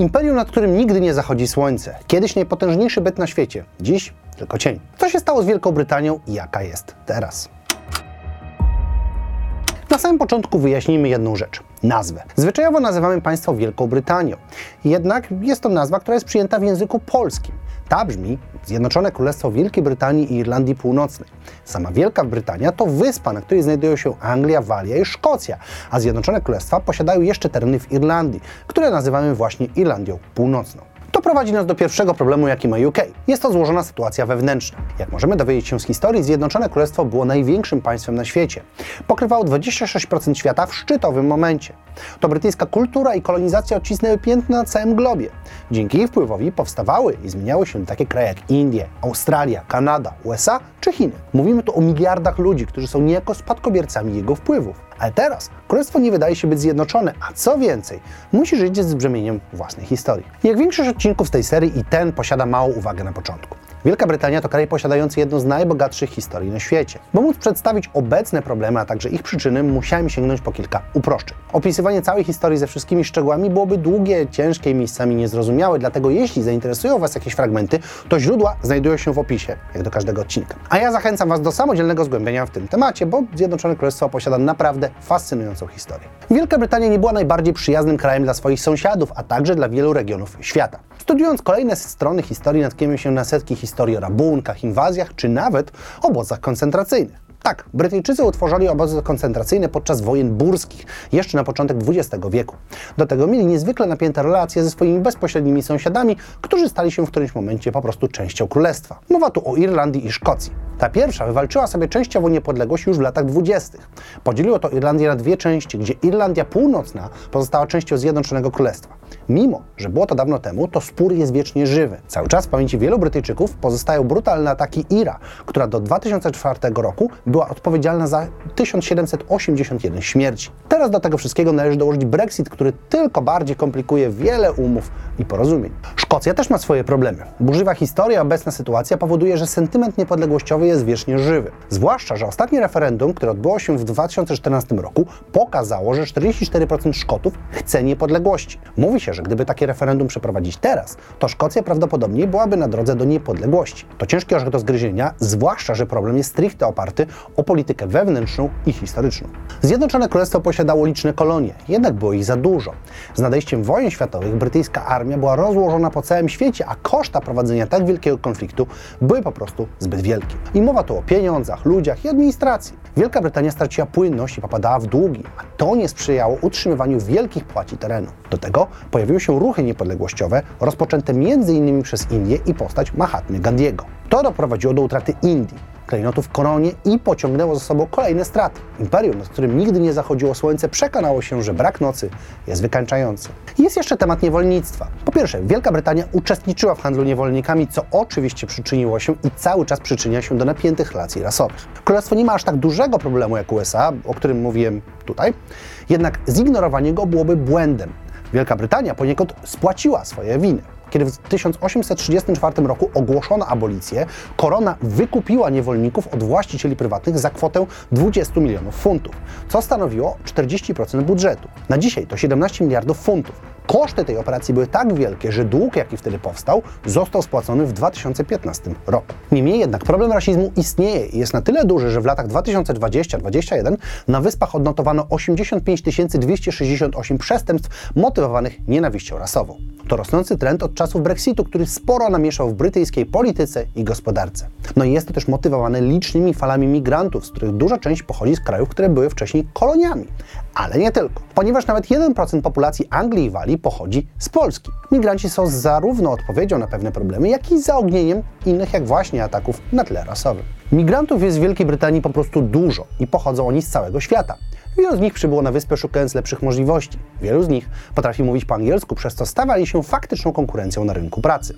Imperium, nad którym nigdy nie zachodzi słońce. Kiedyś najpotężniejszy byt na świecie. Dziś tylko cień. Co się stało z Wielką Brytanią i jaka jest teraz? Na samym początku wyjaśnijmy jedną rzecz. Nazwę. Zwyczajowo nazywamy państwo Wielką Brytanią. Jednak jest to nazwa, która jest przyjęta w języku polskim. Ta brzmi Zjednoczone Królestwo Wielkiej Brytanii i Irlandii Północnej. Sama Wielka Brytania to wyspa, na której znajdują się Anglia, Walia i Szkocja, a Zjednoczone Królestwa posiadają jeszcze tereny w Irlandii, które nazywamy właśnie Irlandią Północną. Prowadzi nas do pierwszego problemu, jaki ma UK. Jest to złożona sytuacja wewnętrzna. Jak możemy dowiedzieć się z historii, Zjednoczone Królestwo było największym państwem na świecie. Pokrywało 26% świata w szczytowym momencie. To brytyjska kultura i kolonizacja odcisnęły piętno na całym globie. Dzięki ich wpływowi powstawały i zmieniały się takie kraje jak Indie, Australia, Kanada, USA czy Chiny. Mówimy tu o miliardach ludzi, którzy są niejako spadkobiercami jego wpływów. Ale teraz królestwo nie wydaje się być zjednoczone, a co więcej, musi żyć z brzemieniem własnej historii. Jak większość odcinków z tej serii i ten posiada małą uwagę na początku. Wielka Brytania to kraj posiadający jedną z najbogatszych historii na świecie. By móc przedstawić obecne problemy, a także ich przyczyny, musiałem sięgnąć po kilka uproszczeń. Opisywanie całej historii ze wszystkimi szczegółami byłoby długie, ciężkie i miejscami niezrozumiałe, dlatego jeśli zainteresują Was jakieś fragmenty, to źródła znajdują się w opisie, jak do każdego odcinka. A ja zachęcam Was do samodzielnego zgłębienia w tym temacie, bo Zjednoczone Królestwo posiada naprawdę fascynującą historię. Wielka Brytania nie była najbardziej przyjaznym krajem dla swoich sąsiadów, a także dla wielu regionów świata. Studiując kolejne strony historii, natkniemy się na setki historii o rabunkach, inwazjach czy nawet obozach koncentracyjnych. Tak, Brytyjczycy utworzyli obozy koncentracyjne podczas wojen burskich, jeszcze na początek XX wieku. Do tego mieli niezwykle napięte relacje ze swoimi bezpośrednimi sąsiadami, którzy stali się w którymś momencie po prostu częścią królestwa. Mowa tu o Irlandii i Szkocji. Ta pierwsza wywalczyła sobie częściowo niepodległość już w latach dwudziestych. Podzieliło to Irlandię na dwie części, gdzie Irlandia Północna pozostała częścią Zjednoczonego Królestwa. Mimo, że było to dawno temu, to spór jest wiecznie żywy. Cały czas w pamięci wielu Brytyjczyków pozostają brutalne ataki IRA, która do 2004 roku była odpowiedzialna za 1781 śmierci. Teraz do tego wszystkiego należy dołożyć Brexit, który tylko bardziej komplikuje wiele umów i porozumień. Szkocja też ma swoje problemy. Burzywa historia, obecna sytuacja powoduje, że sentyment niepodległościowy jest wiecznie żywy. Zwłaszcza, że ostatnie referendum, które odbyło się w 2014 roku, pokazało, że 44% Szkotów chce niepodległości. Mówi się, że gdyby takie referendum przeprowadzić teraz, to Szkocja prawdopodobnie byłaby na drodze do niepodległości. To ciężki orzech do zgryzienia, zwłaszcza, że problem jest stricte oparty o politykę wewnętrzną i historyczną. Zjednoczone Królestwo posiadało liczne kolonie, jednak było ich za dużo. Z nadejściem wojen światowych brytyjska armia była rozłożona po całym świecie, a koszta prowadzenia tak wielkiego konfliktu były po prostu zbyt wielkie. I mowa tu o pieniądzach, ludziach i administracji. Wielka Brytania straciła płynność i popadała w długi, a to nie sprzyjało utrzymywaniu wielkich płaci terenu. Do tego pojawiły się ruchy niepodległościowe, rozpoczęte m.in. przez Indię i postać Mahatmy Gandhiego. To doprowadziło do utraty Indii, klejnotów koronie i pociągnęło za sobą kolejne straty. Imperium, nad którym nigdy nie zachodziło słońce, przekonało się, że brak nocy jest wykańczający. Jest jeszcze temat niewolnictwa. Po pierwsze, Wielka Brytania uczestniczyła w handlu niewolnikami, co oczywiście przyczyniło się i cały czas przyczynia się do napiętych relacji rasowych. Królestwo nie ma aż tak dużego problemu jak USA, o którym mówiłem tutaj, jednak zignorowanie go byłoby błędem. Wielka Brytania poniekąd spłaciła swoje winy. Kiedy w 1834 roku ogłoszono abolicję, korona wykupiła niewolników od właścicieli prywatnych za kwotę 20 milionów funtów, co stanowiło 40% budżetu. Na dzisiaj to 17 miliardów funtów. Koszty tej operacji były tak wielkie, że dług, jaki wtedy powstał, został spłacony w 2015 roku. Niemniej jednak problem rasizmu istnieje i jest na tyle duży, że w latach 2020-2021 na Wyspach odnotowano 85 268 przestępstw motywowanych nienawiścią rasową. To rosnący trend od czasów Brexitu, który sporo namieszał w brytyjskiej polityce i gospodarce. No i jest to też motywowane licznymi falami migrantów, z których duża część pochodzi z krajów, które były wcześniej koloniami. Ale nie tylko, ponieważ nawet 1% populacji Anglii i Walii pochodzi z Polski. Migranci są zarówno odpowiedzią na pewne problemy, jak i zaognieniem innych, jak właśnie ataków na tle rasowym. Migrantów jest w Wielkiej Brytanii po prostu dużo i pochodzą oni z całego świata. Wielu z nich przybyło na wyspę szukając lepszych możliwości. Wielu z nich potrafi mówić po angielsku, przez co stawali się faktyczną konkurencją na rynku pracy.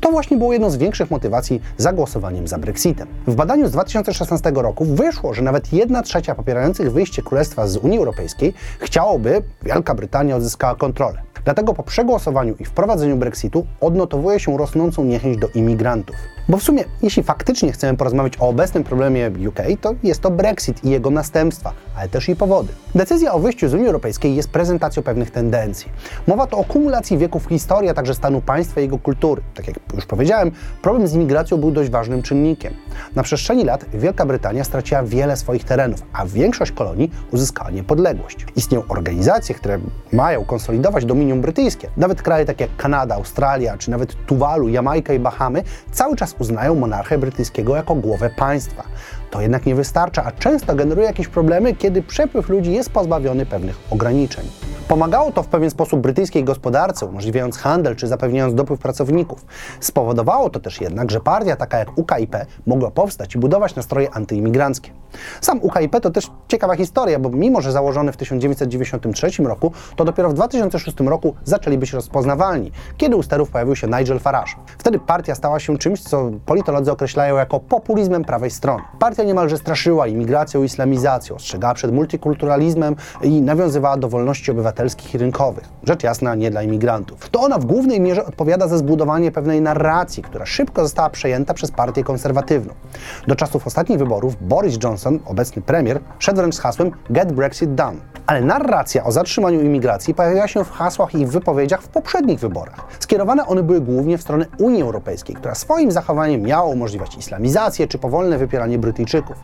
To właśnie było jedną z większych motywacji za głosowaniem za Brexitem. W badaniu z 2016 roku wyszło, że nawet 1 trzecia popierających wyjście Królestwa z Unii Europejskiej chciałoby Wielka Brytania odzyskała kontrolę. Dlatego po przegłosowaniu i wprowadzeniu Brexitu odnotowuje się rosnącą niechęć do imigrantów. Bo w sumie, jeśli faktycznie chcemy porozmawiać o obecnym problemie UK, to jest to Brexit i jego następstwa, ale też i powody. Decyzja o wyjściu z Unii Europejskiej jest prezentacją pewnych tendencji. Mowa to o kumulacji wieków historii, a także stanu państwa i jego kultury. Tak jak już powiedziałem, problem z imigracją był dość ważnym czynnikiem. Na przestrzeni lat Wielka Brytania straciła wiele swoich terenów, a większość kolonii uzyskała niepodległość. Istnieją organizacje, które mają konsolidować dominium brytyjskie. Nawet kraje takie jak Kanada, Australia, czy nawet Tuwalu, Jamajka i Bahamy cały czas uznają monarchę brytyjskiego jako głowę państwa. To jednak nie wystarcza, a często generuje jakieś problemy, kiedy przepływ ludzi jest pozbawiony pewnych ograniczeń. Pomagało to w pewien sposób brytyjskiej gospodarce, umożliwiając handel czy zapewniając dopływ pracowników. Spowodowało to też jednak, że partia taka jak UKIP mogła powstać i budować nastroje antyimigranckie. Sam UKIP to też ciekawa historia, bo mimo, że założony w 1993 roku, to dopiero w 2006 roku zaczęli być rozpoznawalni, kiedy u sterów pojawił się Nigel Farage. Wtedy partia stała się czymś, co politolodzy określają jako populizmem prawej strony. Partia niemalże straszyła imigracją i islamizacją, ostrzegała przed multikulturalizmem i nawiązywała do wolności obywatelskich i rynkowych. Rzecz jasna, nie dla imigrantów. To ona w głównej mierze odpowiada za zbudowanie pewnej narracji, która szybko została przejęta przez partię konserwatywną. Do czasów ostatnich wyborów Boris Johnson, obecny premier, szedł wręcz z hasłem Get Brexit Done. Ale narracja o zatrzymaniu imigracji pojawiła się w hasłach i wypowiedziach w poprzednich wyborach. Skierowane one były głównie w stronę Unii Europejskiej, która swoim zachowaniem miała umożliwiać islamizację czy powolne wypieranie Brytyjczyków.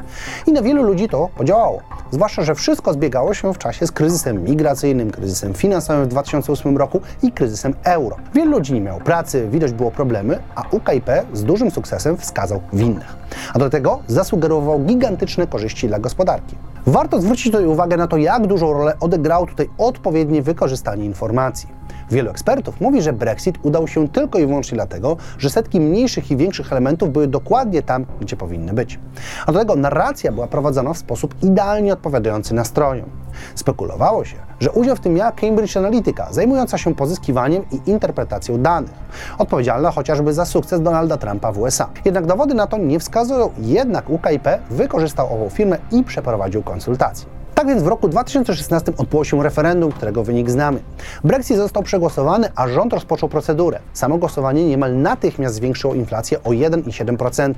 I na wielu ludzi to podziałało. Zwłaszcza, że wszystko zbiegało się w czasie z kryzysem migracyjnym, kryzysem finansowym w 2008 roku i kryzysem euro. Wielu ludzi nie miało pracy, widać było problemy, a UKIP z dużym sukcesem wskazał winnych. A do tego zasugerował gigantyczne korzyści dla gospodarki. Warto zwrócić tutaj uwagę na to, jak dużą rolę odegrało tutaj odpowiednie wykorzystanie informacji. Wielu ekspertów mówi, że Brexit udał się tylko i wyłącznie dlatego, że setki mniejszych i większych elementów były dokładnie tam, gdzie powinny być. A do tego narracja była prowadzona w sposób idealnie odpowiadający nastrojom. Spekulowało się, że udział w tym miała Cambridge Analytica, zajmująca się pozyskiwaniem i interpretacją danych, odpowiedzialna chociażby za sukces Donalda Trumpa w USA. Jednak dowody na to nie wskazują, jednak UKIP wykorzystał ową firmę i przeprowadził konsultacje. Tak więc w roku 2016 odbyło się referendum, którego wynik znamy. Brexit został przegłosowany, a rząd rozpoczął procedurę. Samo głosowanie niemal natychmiast zwiększyło inflację o 1,7%.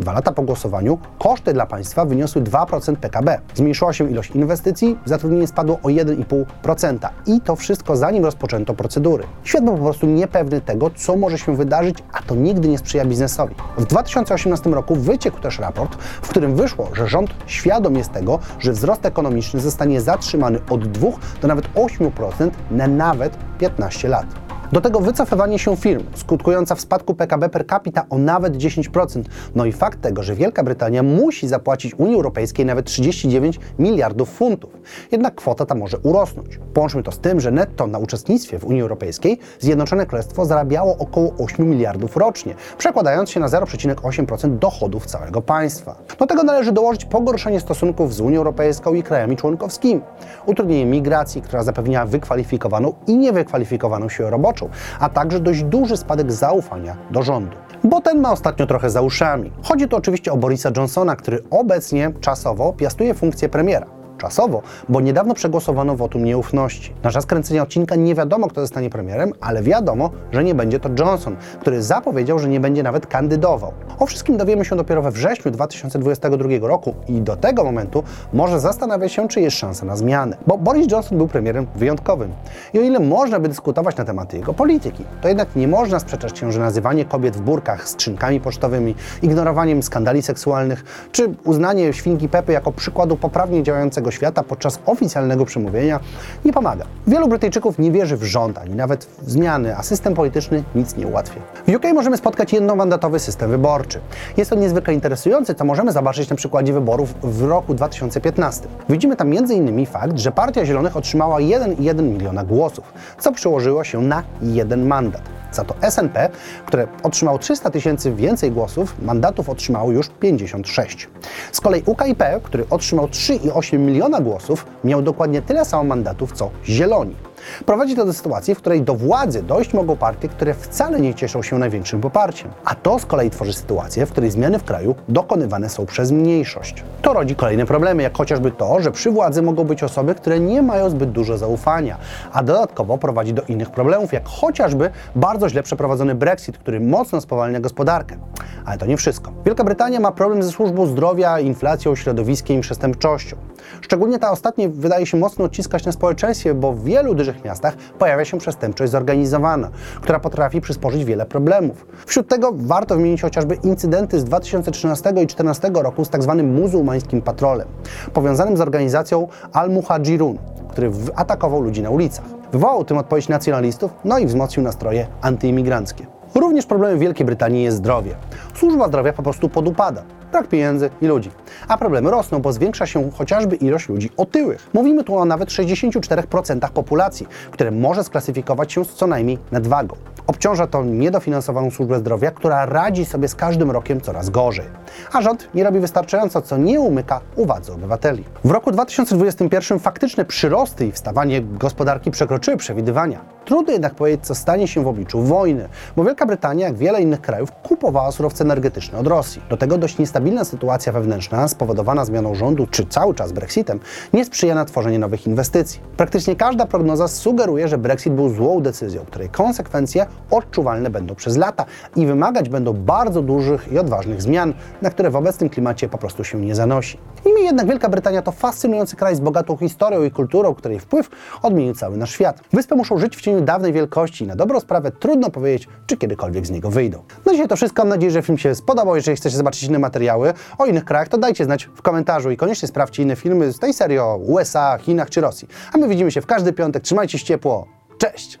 Dwa lata po głosowaniu koszty dla państwa wyniosły 2% PKB. Zmniejszyła się ilość inwestycji, zatrudnienie spadło o 1,5%. I to wszystko zanim rozpoczęto procedury. Świat był po prostu niepewny tego, co może się wydarzyć, a to nigdy nie sprzyja biznesowi. W 2018 roku wyciekł też raport, w którym wyszło, że rząd świadom jest tego, że wzrost ekonomiczny ekonomiczny zostanie zatrzymany od 2 do nawet 8% na nawet 15 lat. Do tego wycofywanie się firm, skutkująca w spadku PKB per capita o nawet 10%. No i fakt tego, że Wielka Brytania musi zapłacić Unii Europejskiej nawet 39 miliardów funtów. Jednak kwota ta może urosnąć. Połączmy to z tym, że netto na uczestnictwie w Unii Europejskiej Zjednoczone Królestwo zarabiało około 8 miliardów rocznie, przekładając się na 0,8% dochodów całego państwa. Do tego należy dołożyć pogorszenie stosunków z Unią Europejską i krajami członkowskimi, utrudnienie migracji, która zapewnia wykwalifikowaną i niewykwalifikowaną siłę roboczą, a także dość duży spadek zaufania do rządu. Bo ten ma ostatnio trochę za uszami. Chodzi tu oczywiście o Borisa Johnsona, który obecnie czasowo piastuje funkcję premiera czasowo, bo niedawno przegłosowano wotum nieufności. Na czas kręcenia odcinka nie wiadomo, kto zostanie premierem, ale wiadomo, że nie będzie to Johnson, który zapowiedział, że nie będzie nawet kandydował. O wszystkim dowiemy się dopiero we wrześniu 2022 roku i do tego momentu może zastanawiać się, czy jest szansa na zmianę. Bo Boris Johnson był premierem wyjątkowym. I o ile można by dyskutować na tematy jego polityki, to jednak nie można sprzeczać się, że nazywanie kobiet w burkach skrzynkami pocztowymi, ignorowaniem skandali seksualnych, czy uznanie świnki Pepy jako przykładu poprawnie działającego świata podczas oficjalnego przemówienia nie pomaga. Wielu Brytyjczyków nie wierzy w rząd, ani nawet w zmiany, a system polityczny nic nie ułatwia. W UK możemy spotkać jednomandatowy system wyborczy. Jest to niezwykle interesujące, co możemy zobaczyć na przykładzie wyborów w roku 2015. Widzimy tam m.in. fakt, że Partia Zielonych otrzymała 1,1 miliona głosów, co przełożyło się na jeden mandat. Za to SNP, które otrzymało 300 tysięcy więcej głosów, mandatów otrzymało już 56. Z kolei UKIP, który otrzymał 3,8 miliona głosów, miał dokładnie tyle samo mandatów co Zieloni. Prowadzi to do sytuacji, w której do władzy dojść mogą partie, które wcale nie cieszą się największym poparciem. A to z kolei tworzy sytuację, w której zmiany w kraju dokonywane są przez mniejszość. To rodzi kolejne problemy, jak chociażby to, że przy władzy mogą być osoby, które nie mają zbyt dużo zaufania, a dodatkowo prowadzi do innych problemów, jak chociażby bardzo źle przeprowadzony Brexit, który mocno spowalnia gospodarkę. Ale to nie wszystko. Wielka Brytania ma problem ze służbą zdrowia, inflacją, środowiskiem i przestępczością. Szczególnie ta ostatnia wydaje się mocno odciskać na społeczeństwie, bo wielu dużych miastach pojawia się przestępczość zorganizowana, która potrafi przysporzyć wiele problemów. Wśród tego warto wymienić chociażby incydenty z 2013 i 2014 roku z tzw. muzułmańskim patrolem, powiązanym z organizacją Al-Muhajirun, który atakował ludzi na ulicach. Wywołał tym odpowiedź nacjonalistów, no i wzmocnił nastroje antyimigranckie. Również problemem Wielkiej Brytanii jest zdrowie. Służba zdrowia po prostu podupada. Brak pieniędzy i ludzi. A problemy rosną, bo zwiększa się chociażby ilość ludzi otyłych. Mówimy tu o nawet 64% populacji, które może sklasyfikować się z co najmniej nadwagą. Obciąża to niedofinansowaną służbę zdrowia, która radzi sobie z każdym rokiem coraz gorzej. A rząd nie robi wystarczająco, co nie umyka uwadze obywateli. W roku 2021 faktyczne przyrosty i wstawanie gospodarki przekroczyły przewidywania. Trudno jednak powiedzieć, co stanie się w obliczu wojny, bo Wielka Brytania, jak wiele innych krajów, kupowała surowce energetyczne od Rosji. Do tego dość niestabilna sytuacja wewnętrzna, spowodowana zmianą rządu czy cały czas Brexitem, nie sprzyja na tworzenie nowych inwestycji. Praktycznie każda prognoza sugeruje, że Brexit był złą decyzją, której konsekwencje odczuwalne będą przez lata i wymagać będą bardzo dużych i odważnych zmian, na które w obecnym klimacie po prostu się nie zanosi. Niemniej jednak Wielka Brytania to fascynujący kraj z bogatą historią i kulturą, której wpływ odmienił cały nasz świat. Wyspy muszą żyć w cieniu dawnej wielkości i na dobrą sprawę trudno powiedzieć, czy kiedykolwiek z niego wyjdą. Na dzisiaj to wszystko. Mam nadzieję, że film się spodobał. Jeżeli chcecie zobaczyć inne materiały o innych krajach, to dajcie znać w komentarzu i koniecznie sprawdźcie inne filmy z tej serii o USA, Chinach czy Rosji. A my widzimy się w każdy piątek. Trzymajcie się ciepło. Cześć!